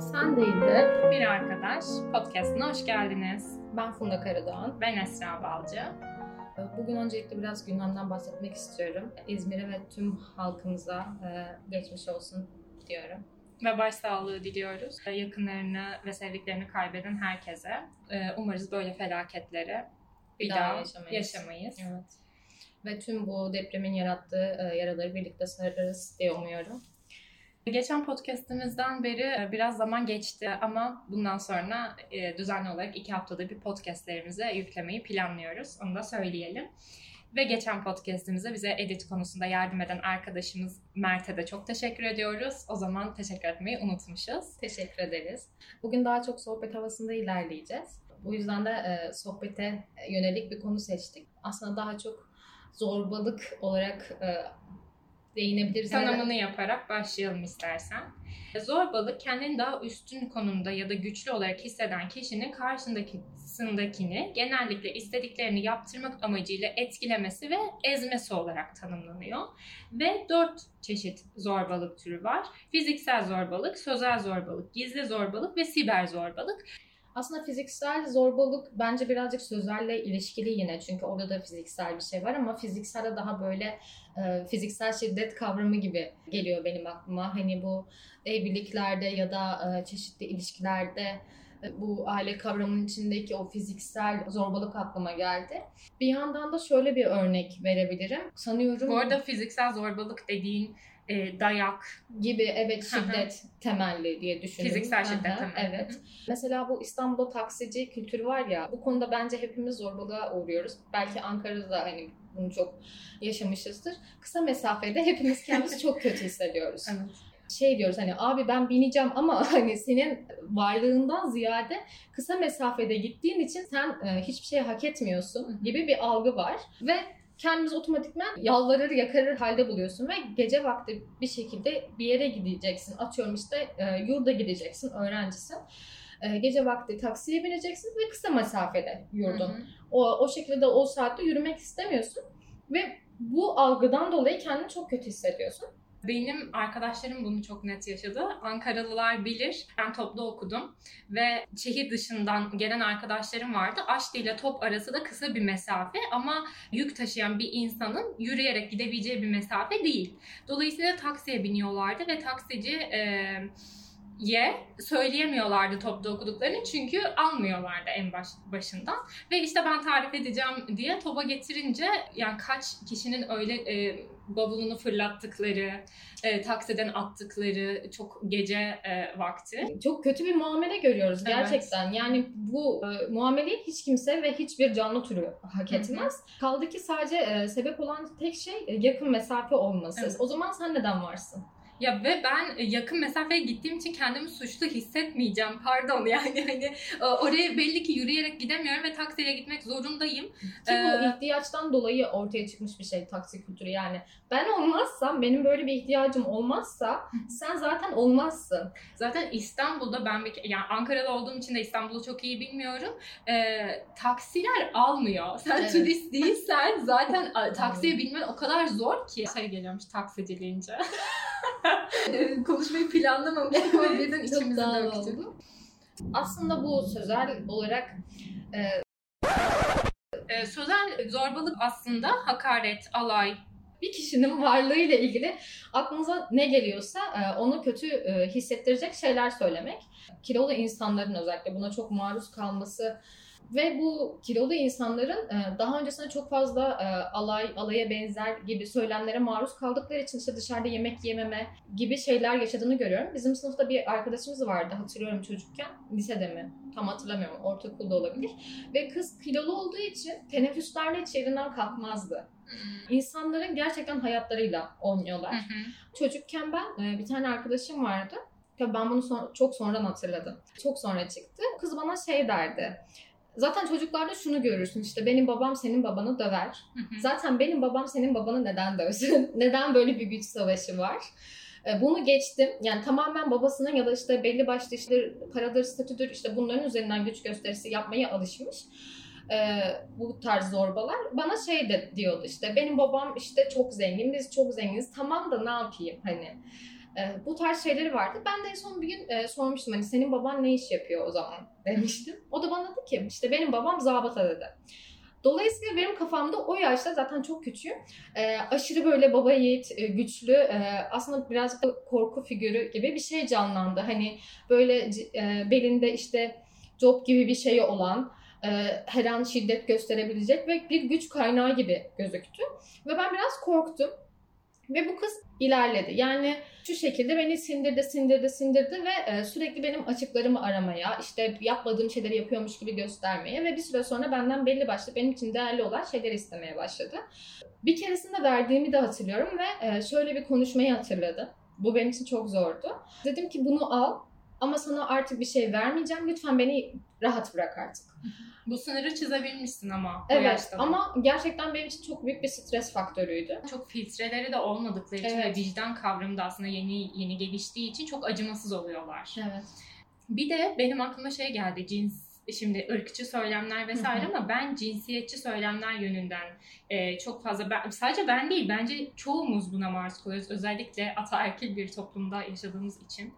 Sen değil de Bir Arkadaş podcastına hoş geldiniz. ben Funda Karadoğan. Ben Esra Balcı. Bugün öncelikle biraz gündemden bahsetmek istiyorum. İzmir'e ve tüm halkımıza e, geçmiş olsun diyorum. Ve başsağlığı diliyoruz. Yakınlarını ve sevdiklerini kaybeden herkese. Ee, Umarız böyle felaketleri bir daha yaşamayız. yaşamayız. Evet. Ve tüm bu depremin yarattığı e, yaraları birlikte sararız diye umuyorum. Geçen podcastimizden beri e, biraz zaman geçti ama bundan sonra e, düzenli olarak iki haftada bir podcastlerimize yüklemeyi planlıyoruz. Onu da söyleyelim. Ve geçen podcastimize bize edit konusunda yardım eden arkadaşımız Mert'e de çok teşekkür ediyoruz. O zaman teşekkür etmeyi unutmuşuz. Teşekkür ederiz. Bugün daha çok sohbet havasında ilerleyeceğiz. Bu yüzden de sohbete yönelik bir konu seçtik. Aslında daha çok zorbalık olarak e, değinebiliriz. Tanımını yaparak başlayalım istersen. Zorbalık kendini daha üstün konumda ya da güçlü olarak hisseden kişinin karşısındakini genellikle istediklerini yaptırmak amacıyla etkilemesi ve ezmesi olarak tanımlanıyor. Ve dört çeşit zorbalık türü var. Fiziksel zorbalık, sözel zorbalık, gizli zorbalık ve siber zorbalık. Aslında fiziksel zorbalık bence birazcık sözelle ilişkili yine. Çünkü orada da fiziksel bir şey var ama fizikselde daha böyle e, fiziksel şiddet kavramı gibi geliyor benim aklıma. Hani bu evliliklerde ya da e, çeşitli ilişkilerde e, bu aile kavramının içindeki o fiziksel zorbalık aklıma geldi. Bir yandan da şöyle bir örnek verebilirim. Sanıyorum Bu arada fiziksel zorbalık dediğin e, dayak, gibi evet şiddet temelli diye düşünüyorum. Fiziksel şiddet temelli. Evet. Mesela bu İstanbul'da taksici kültürü var ya bu konuda bence hepimiz zorbalığa uğruyoruz. Belki Ankara'da da hani bunu çok yaşamışızdır. Kısa mesafede hepimiz kendimizi çok kötü hissediyoruz. evet. Şey diyoruz hani abi ben bineceğim ama hani senin varlığından ziyade kısa mesafede gittiğin için sen e, hiçbir şey hak etmiyorsun gibi bir algı var. Ve kendimizi otomatikman yalvarır yakarır halde buluyorsun ve gece vakti bir şekilde bir yere gideceksin. Atıyorum işte e, yurda gideceksin, öğrencisin. E, gece vakti taksiye bineceksin ve kısa mesafede yurdun. Hı hı. O, o şekilde o saatte yürümek istemiyorsun ve bu algıdan dolayı kendini çok kötü hissediyorsun. Benim arkadaşlarım bunu çok net yaşadı. Ankaralılar bilir. Ben toplu okudum ve şehir dışından gelen arkadaşlarım vardı. Aşti ile top arası da kısa bir mesafe ama yük taşıyan bir insanın yürüyerek gidebileceği bir mesafe değil. Dolayısıyla taksiye biniyorlardı ve taksici e, ye söyleyemiyorlardı topta okuduklarını çünkü almıyorlardı en baş, başından. Ve işte ben tarif edeceğim diye toba getirince yani kaç kişinin öyle e, bavulunu fırlattıkları, e, taksiden attıkları çok gece e, vakti. Çok kötü bir muamele görüyoruz Evet. gerçekten. Yani bu e, muameleyi hiç kimse ve hiçbir canlı türü hak etmez. Kaldı ki sadece e, sebep olan tek şey e, yakın mesafe olması. Evet. O zaman sen neden varsın? Ya ve ben yakın mesafeye gittiğim için kendimi suçlu hissetmeyeceğim. Pardon yani hani e, oraya belli ki yürüyerek gidemiyorum ve taksiyle gitmek zorundayım. Ki bu Ee, ihtiyaçtan dolayı ortaya çıkmış bir şey taksi kültürü yani. Ben olmazsam, benim böyle bir ihtiyacım olmazsa sen zaten olmazsın. Zaten İstanbul'da ben bir yani Ankara'da olduğum için de İstanbul'u çok iyi bilmiyorum. Ee, taksiler almıyor. Sen Evet. turist değilsen zaten taksiye binmen o kadar zor ki. Şey geliyormuş taksici deyince. Konuşmayı planlamamıştık ama birden doğal döktük. Aslında bu sözel olarak Ee, sözel zorbalık aslında hakaret, alay, bir kişinin varlığıyla ilgili aklınıza ne geliyorsa e, onu kötü e, hissettirecek şeyler söylemek. Kilolu insanların özellikle buna çok maruz kalması ve bu kilolu insanların e, daha öncesinde çok fazla e, alay, alaya benzer gibi söylemlere maruz kaldıkları için işte dışarıda yemek yememe gibi şeyler yaşadığını görüyorum. Bizim sınıfta bir arkadaşımız vardı hatırlıyorum çocukken. Lisede mi? Tam hatırlamıyorum. Ortaokulda olabilir. Ve kız kilolu olduğu için teneffüslerde hiç yerinden kalkmazdı. İnsanların gerçekten hayatlarıyla oynuyorlar. Hı hı. Çocukken ben e, bir tane arkadaşım vardı. Tabii ben bunu son- çok sonradan hatırladım. Çok sonra çıktı. Kız bana şey derdi. Zaten çocuklarda şunu görürsün işte benim babam senin babanı döver. Hı hı. Zaten benim babam senin babanı neden dövsün? neden böyle bir güç savaşı var? E, Bunu geçtim. Yani tamamen babasının ya da işte belli başlı işte paradır, statüdür işte bunların üzerinden güç gösterisi yapmaya alışmış. e, bu tarz zorbalar bana şey de diyordu işte benim babam işte çok zengin biz çok zenginiz tamam da ne yapayım hani e, bu tarz şeyleri vardı. Ben de en son bir gün e, sormuştum hani senin baban ne iş yapıyor o zaman demiştim. O da bana dedi ki işte benim babam zabıta dedi. Dolayısıyla benim kafamda o yaşta zaten çok küçüğüm. E, aşırı böyle baba yiğit, e, güçlü, e, aslında birazcık da korku figürü gibi bir şey canlandı. Hani böyle e, belinde işte job gibi bir şey olan, e, her an şiddet gösterebilecek ve bir güç kaynağı gibi gözüktü. Ve ben biraz korktum. Ve bu kız ilerledi. Yani şu şekilde beni sindirdi, sindirdi, sindirdi ve e, sürekli benim açıklarımı aramaya, işte yapmadığım şeyleri yapıyormuş gibi göstermeye ve bir süre sonra benden belli başlı benim için değerli olan şeyleri istemeye başladı. Bir keresinde verdiğimi de hatırlıyorum ve e, şöyle bir konuşmayı hatırladım. Bu benim için çok zordu. Dedim ki bunu al ama sana artık bir şey vermeyeceğim. Lütfen beni rahat bırak artık. Bu sınırı çizebilmişsin ama evet, yaşta. ama gerçekten benim için çok büyük bir stres faktörüydü. Çok filtreleri de olmadıkları için evet. ve vicdan kavramı da aslında yeni yeni geliştiği için çok acımasız oluyorlar. Evet. Bir de benim aklıma şey geldi cins şimdi ırkçı söylemler vesaire ama ben cinsiyetçi söylemler yönünden e, çok fazla ben, sadece ben değil bence çoğumuz buna maruz kalıyoruz özellikle ataerkil bir toplumda yaşadığımız için.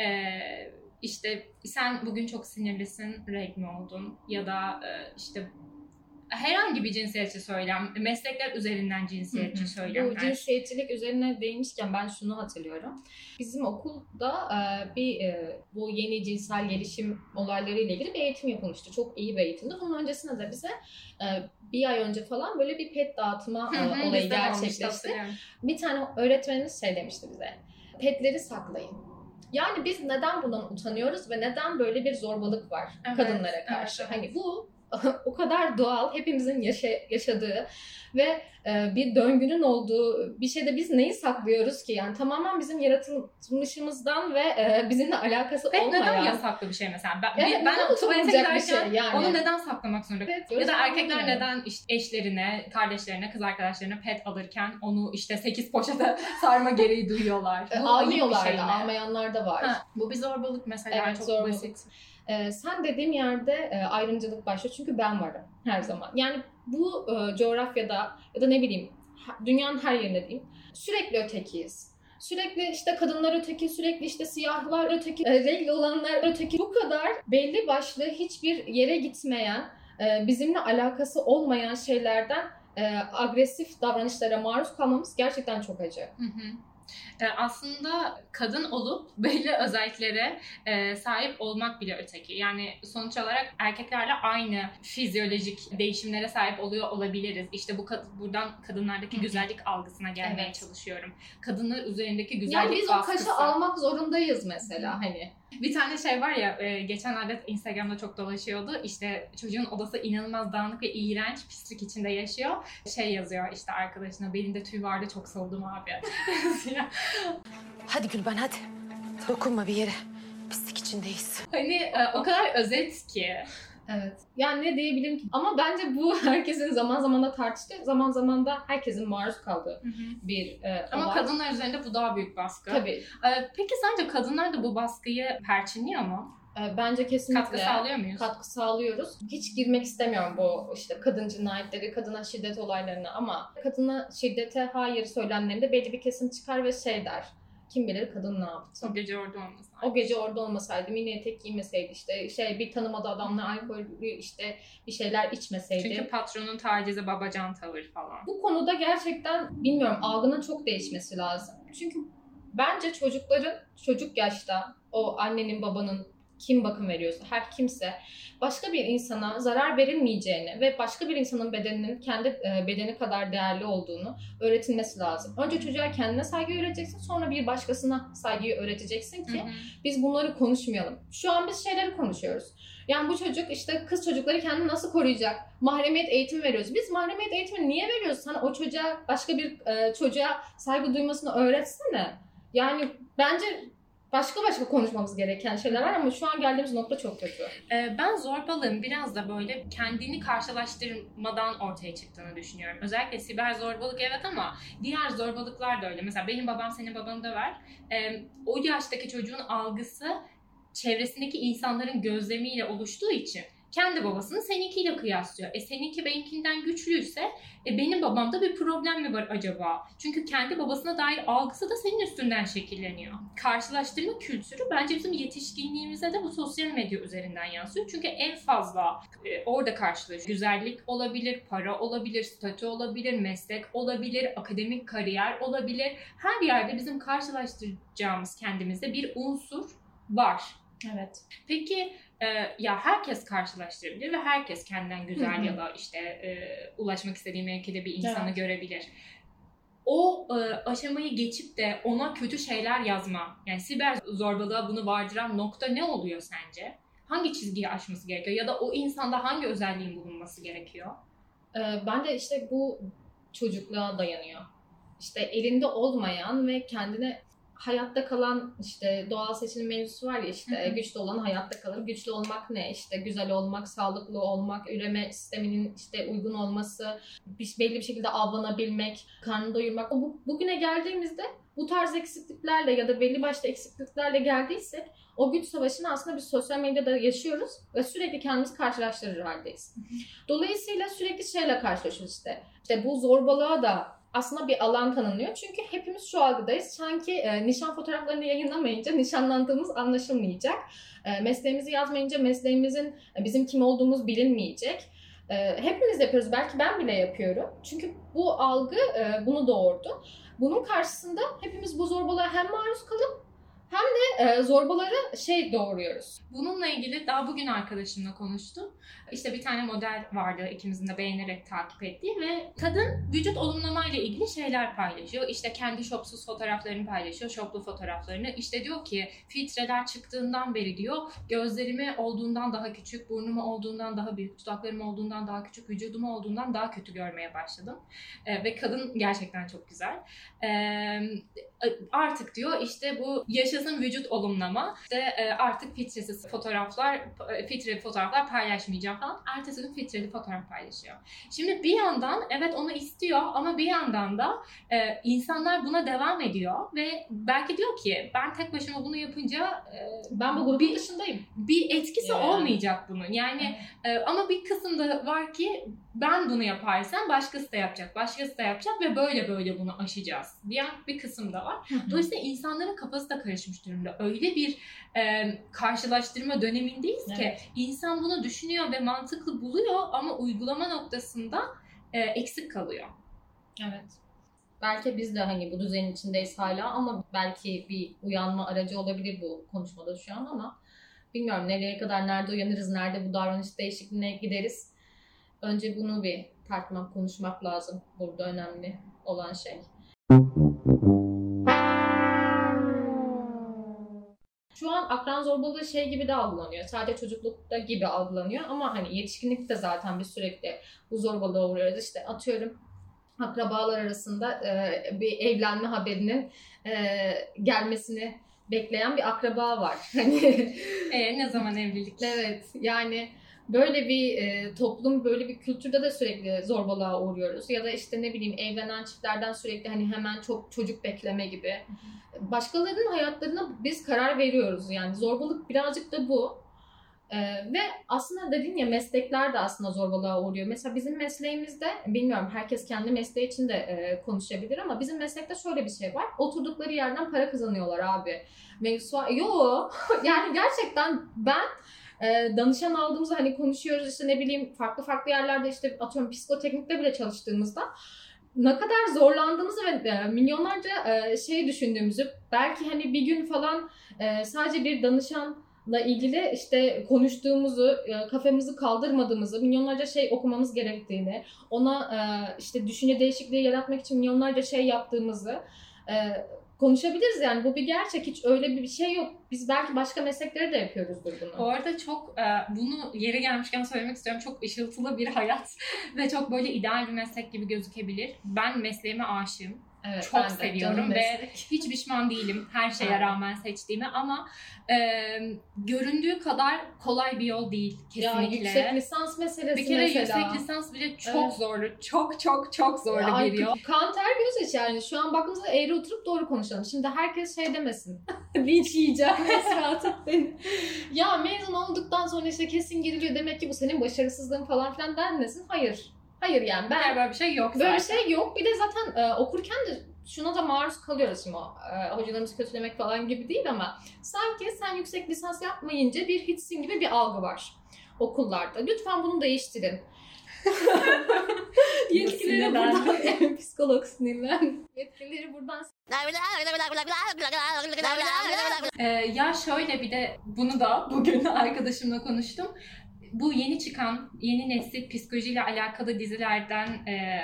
Ee, işte sen bugün çok sinirlisin, reg mi oldun? Ya da e, işte herhangi bir cinsiyetçi söylem, meslekler üzerinden cinsiyetçi söylemler. Bu cinsiyetçilik üzerine değinmişken ben şunu hatırlıyorum. Bizim okulda e, bir e, bu yeni cinsel gelişim olayları ile ilgili bir eğitim yapılmıştı. Çok iyi bir eğitimdi. Bunun öncesinde de bize e, bir ay önce falan böyle bir pet dağıtma olayı gerçekleşti. Bir tane öğretmenimiz şey demişti bize. Petleri saklayın yani biz neden bundan utanıyoruz ve neden böyle bir zorbalık var evet, kadınlara karşı? Evet, evet. Hani bu o kadar doğal, hepimizin yaşa, yaşadığı ve e, bir döngünün olduğu bir şeyde biz neyi saklıyoruz ki? Yani tamamen bizim yaratılmışımızdan ve e, bizimle alakası Pek olmayan. neden yasaklı bir şey mesela? Ben, evet, ben tuvalete giderken şey yani. onu neden saklamak zorunda? Evet, ya da erkekler yani. neden işte eşlerine, kardeşlerine, kız arkadaşlarına pet alırken onu işte 8 poşete sarma gereği duyuyorlar. Bu Almıyorlar şey da, almayanlar da var. Ha, bu bir zorbalık mesela evet, çok zorbalık. basit. E, sen dediğim yerde e, ayrımcılık başlıyor çünkü ben varım her zaman. Yani bu e, coğrafyada ya da ne bileyim dünyanın her yerinde diyeyim sürekli ötekiyiz. Sürekli işte kadınlar öteki, sürekli işte siyahlar öteki, e, renkli olanlar öteki. Bu kadar belli başlı hiçbir yere gitmeyen, e, bizimle alakası olmayan şeylerden e, agresif davranışlara maruz kalmamız gerçekten çok acı. Hı hı. E, aslında kadın olup belli özelliklere e, sahip olmak bile öteki. Yani sonuç olarak erkeklerle aynı fizyolojik değişimlere sahip oluyor olabiliriz. İşte bu buradan kadınlardaki güzellik algısına gelmeye evet. çalışıyorum. Kadınlar üzerindeki güzellik yani biz baskısı. o kaşı almak zorundayız mesela hani. Bir tane şey var ya e, geçenlerde Instagram'da çok dolaşıyordu. İşte çocuğun odası inanılmaz dağınık ve iğrenç pislik içinde yaşıyor. Şey yazıyor işte arkadaşına belinde tüy vardı çok soğudum abi. hadi Gülben hadi. Dokunma bir yere. Pislik içindeyiz. Hani e, o kadar özet ki. Evet. Yani ne diyebilirim ki? Ama bence bu herkesin zaman zaman da tartıştığı, zaman zaman da herkesin maruz kaldığı hı hı. bir e, Ama olay. kadınlar üzerinde bu daha büyük baskı. Tabii. Ee, peki sence kadınlar da bu baskıyı perçinliyor mu? Ee, bence kesinlikle katkı sağlıyor muyuz? Katkı sağlıyoruz. Hiç girmek istemiyorum bu işte kadın cinayetleri, kadına şiddet olaylarına ama kadına şiddete hayır söylemlerinde belli bir kesim çıkar ve şey der kim bilir kadın ne yaptı. O gece orada olmasaydı. O gece orada olmasaydı, mini etek giymeseydi işte şey bir tanımadığı adamla alkol işte bir şeyler içmeseydi. Çünkü patronun tacize babacan tavır falan. Bu konuda gerçekten bilmiyorum algının çok değişmesi lazım. Çünkü bence çocukların çocuk yaşta o annenin babanın kim bakım veriyorsa, her kimse başka bir insana zarar verilmeyeceğini ve başka bir insanın bedeninin kendi e, bedeni kadar değerli olduğunu öğretilmesi lazım. Önce çocuğa kendine saygı öğreteceksin, sonra bir başkasına saygıyı öğreteceksin ki hı hı. biz bunları konuşmayalım. Şu an biz şeyleri konuşuyoruz. Yani bu çocuk işte kız çocukları kendini nasıl koruyacak? Mahremiyet eğitimi veriyoruz. Biz mahremiyet eğitimi niye veriyoruz? Sana o çocuğa başka bir e, çocuğa saygı duymasını öğretsene. Yani bence başka başka konuşmamız gereken şeyler var ama şu an geldiğimiz nokta çok kötü. Ee, ben zorbalığın biraz da böyle kendini karşılaştırmadan ortaya çıktığını düşünüyorum. Özellikle siber zorbalık evet ama diğer zorbalıklar da öyle. Mesela benim babam senin babanı döver. Ee, o yaştaki çocuğun algısı çevresindeki insanların gözlemiyle oluştuğu için kendi babasını seninkiyle kıyaslıyor. E seninki benimkinden güçlüyse e benim babamda bir problem mi var acaba? Çünkü kendi babasına dair algısı da senin üstünden şekilleniyor. Karşılaştırma kültürü bence bizim yetişkinliğimize de bu sosyal medya üzerinden yansıyor. Çünkü en fazla e, orada karşılaşıyor. Güzellik olabilir, para olabilir, statü olabilir, meslek olabilir, akademik kariyer olabilir. Her yerde bizim karşılaştıracağımız kendimizde bir unsur var. Evet. Peki e, ya herkes karşılaştırabilir ve herkes kendinden güzel Hı hı. ya da işte e, ulaşmak istediği mevkide bir insanı Evet. görebilir. O e, aşamayı geçip de ona kötü şeyler yazma, yani siber zorbalığa bunu vardıran nokta ne oluyor sence? Hangi çizgiyi aşması gerekiyor ya da o insanda hangi özelliğin bulunması gerekiyor? Ee, ben de işte bu çocukluğa dayanıyor. İşte elinde olmayan ve kendine hayatta kalan işte doğal seçilim mevzusu var ya işte Hı hı. güçlü olan hayatta kalır. Güçlü olmak ne? İşte güzel olmak, sağlıklı olmak, üreme sisteminin işte uygun olması, belli bir şekilde avlanabilmek, karnını doyurmak. Bu, bugüne geldiğimizde bu tarz eksikliklerle ya da belli başlı eksikliklerle geldiysek o güç savaşını aslında biz sosyal medyada yaşıyoruz ve sürekli kendimizi karşılaştırır haldeyiz. Dolayısıyla sürekli şeyle karşılaşıyoruz işte. İşte bu zorbalığa da aslında bir alan tanınıyor. Çünkü hepimiz şu algıdayız. Sanki e, nişan fotoğraflarını yayınlamayınca nişanlandığımız anlaşılmayacak. E, mesleğimizi yazmayınca mesleğimizin e, bizim kim olduğumuz bilinmeyecek. E, hepimiz yapıyoruz. Belki ben bile yapıyorum. Çünkü bu algı e, bunu doğurdu. Bunun karşısında hepimiz bu zorbalığa hem maruz kalıp hem de e, zorbaları şey doğuruyoruz. Bununla ilgili daha bugün arkadaşımla konuştum. İşte bir tane model vardı ikimizin de beğenerek takip ettiği ve kadın vücut olumlamayla ilgili şeyler paylaşıyor. İşte kendi şopsuz fotoğraflarını paylaşıyor, şoplu fotoğraflarını. İşte diyor ki filtreler çıktığından beri diyor gözlerimi olduğundan daha küçük, burnumu olduğundan daha büyük, dudaklarım olduğundan daha küçük, vücudumu olduğundan daha kötü görmeye başladım. Ee, ve kadın gerçekten çok güzel. Ee, artık diyor işte bu yaşasın vücut olumlama işte e, artık filtresiz fotoğraflar e, filtreli fotoğraflar paylaşmayacağım falan ertesi gün filtreli fotoğraf paylaşıyor. Şimdi bir yandan evet onu istiyor ama bir yandan da e, insanlar buna devam ediyor ve belki diyor ki ben tek başıma bunu yapınca e, Ben bu grubun Bir- dışındayım. bir etkisi Yani. olmayacak bunun. Yani ee, ama bir kısım da var ki ben bunu yaparsam başkası da yapacak, başkası da yapacak ve böyle böyle bunu aşacağız diyen bir kısım da var. Dolayısıyla insanların kafası da karışmış durumda. Öyle bir e, karşılaştırma dönemindeyiz ki Evet. insan bunu düşünüyor ve mantıklı buluyor ama uygulama noktasında e, eksik kalıyor. Evet. Belki biz de hani bu düzenin içindeyiz hala ama belki bir uyanma aracı olabilir bu konuşmada şu an ama bilmiyorum nereye kadar nerede uyanırız, nerede bu davranış değişikliğine gideriz. Önce bunu bir tartmak, konuşmak lazım. Burada önemli olan şey. Şu an akran zorbalığı şey gibi de algılanıyor. Sadece çocuklukta gibi algılanıyor ama hani yetişkinlikte zaten biz sürekli bu zorbalığa uğruyoruz. İşte atıyorum akrabalar arasında e, bir evlenme haberinin e, gelmesini bekleyen bir akraba var. Hani E, ne zaman evlilik? evet yani böyle bir e, toplum böyle bir kültürde de sürekli zorbalığa uğruyoruz ya da işte ne bileyim evlenen çiftlerden sürekli hani hemen çok çocuk bekleme gibi başkalarının hayatlarına biz karar veriyoruz yani zorbalık birazcık da bu Ee, ve aslında dedin ya meslekler de aslında zorbalığa uğruyor. Mesela bizim mesleğimizde bilmiyorum herkes kendi mesleği için de e, konuşabilir ama bizim meslekte şöyle bir şey var. Oturdukları yerden para kazanıyorlar abi. Mevzu. Yo yani gerçekten ben e, danışan aldığımızda hani konuşuyoruz işte ne bileyim farklı farklı yerlerde işte atıyorum psikoteknikte bile çalıştığımızda ne kadar zorlandığımızı ve e, milyonlarca e, şey düşündüğümüzü belki hani bir gün falan e, sadece bir danışanla ilgili işte konuştuğumuzu, kafamızı kaldırmadığımızı, milyonlarca şey okumamız gerektiğini, ona işte düşünce değişikliği yaratmak için milyonlarca şey yaptığımızı konuşabiliriz yani bu bir gerçek hiç öyle bir şey yok. Biz belki başka mesleklere de yapıyoruzdur bunu. Bu arada çok e, bunu yeri gelmişken söylemek istiyorum. Çok ışıltılı bir hayat ve çok böyle ideal bir meslek gibi gözükebilir. Ben mesleğime aşığım. Evet, çok seviyorum ve meslek. Hiç pişman değilim her şeye rağmen seçtiğime ama e, göründüğü kadar kolay bir yol değil ya kesinlikle. yüksek lisans meselesi bir kere mesela. yüksek lisans bile çok Evet. zorlu. Çok çok çok zorlu Ya, bir yol. Kan ter göz yaşı yani. Şu an baktığımızda eğri oturup doğru konuşalım. Şimdi herkes şey demesin. Linç yiyeceğim tut beni. ya mezun olduktan sonra işte kesin giriliyor demek ki bu senin başarısızlığın falan filan denmesin. Hayır. Hayır yani ben Yani böyle bir şey yok Böyle bir zaten. şey yok. Bir de zaten e, okurken de şuna da maruz kalıyoruz şimdi. o, E, hocalarımızı kötülemek falan gibi değil ama sanki sen yüksek lisans yapmayınca bir hiçsin gibi bir algı var okullarda. Lütfen bunu değiştirin. Yetkilileri buradan psikolog sinirlen. Yetkilileri buradan Ee, ya şöyle bir de bunu da bugün arkadaşımla konuştum. Bu yeni çıkan, yeni nesil psikolojiyle alakalı dizilerden e,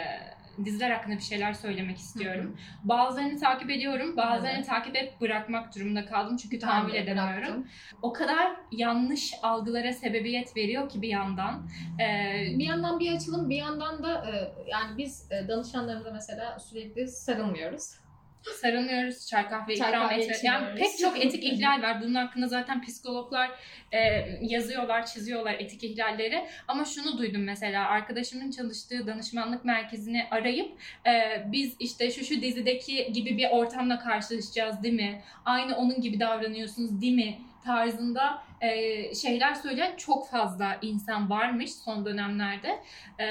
diziler hakkında bir şeyler söylemek istiyorum. Bazılarını takip ediyorum, bazılarını Evet. takip et bırakmak durumunda kaldım çünkü tahammül de edemiyorum. bıraktım. O kadar yanlış algılara sebebiyet veriyor ki bir yandan. Ee, Bir yandan bir açılım, bir yandan da e, yani biz e, danışanlarımıza mesela sürekli sarılmıyoruz. Sarılmıyoruz, çay kahve Çay ikram kahve. Yani pek çok etik ihlal var. Bunun hakkında zaten psikologlar e, yazıyorlar, çiziyorlar etik ihlalleri. Ama şunu duydum mesela arkadaşımın çalıştığı danışmanlık merkezini arayıp e, biz işte şu şu dizideki gibi bir ortamla karşılaşacağız değil mi? Aynı onun gibi davranıyorsunuz değil mi? Tarzında e, şeyler söyleyen çok fazla insan varmış son dönemlerde. E,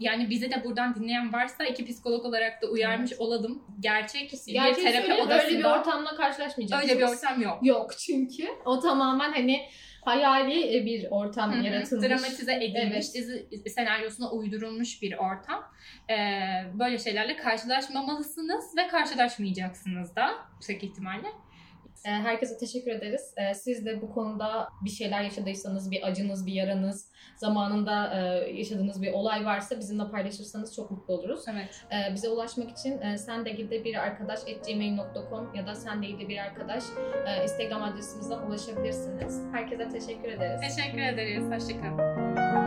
yani bizi de buradan dinleyen varsa iki psikolog olarak da uyarmış olalım. Gerçek bir Gerçeği terapi söyleyeyim, odasında öyle bir ortamla karşılaşmayacaksınız. öyle bir ortam yok. Yok çünkü o tamamen hani hayali e, bir ortam Hı hı. yaratılmış. Dramatize edilmiş, Evet. dizi senaryosuna uydurulmuş bir ortam. Ee, böyle şeylerle karşılaşmamalısınız ve karşılaşmayacaksınız da yüksek ihtimalle. E, Herkese teşekkür ederiz. E, Siz de bu konuda bir şeyler yaşadıysanız, bir acınız, bir yaranız, zamanında e, yaşadığınız bir olay varsa bizimle paylaşırsanız çok mutlu oluruz. Evet. E, Bize ulaşmak için e, sen de ilgili bir arkadaş gmail.com ya da sen de ilgili bir arkadaş e, Instagram adresimizden ulaşabilirsiniz. Herkese teşekkür ederiz. Teşekkür ederiz. Hoşçakalın.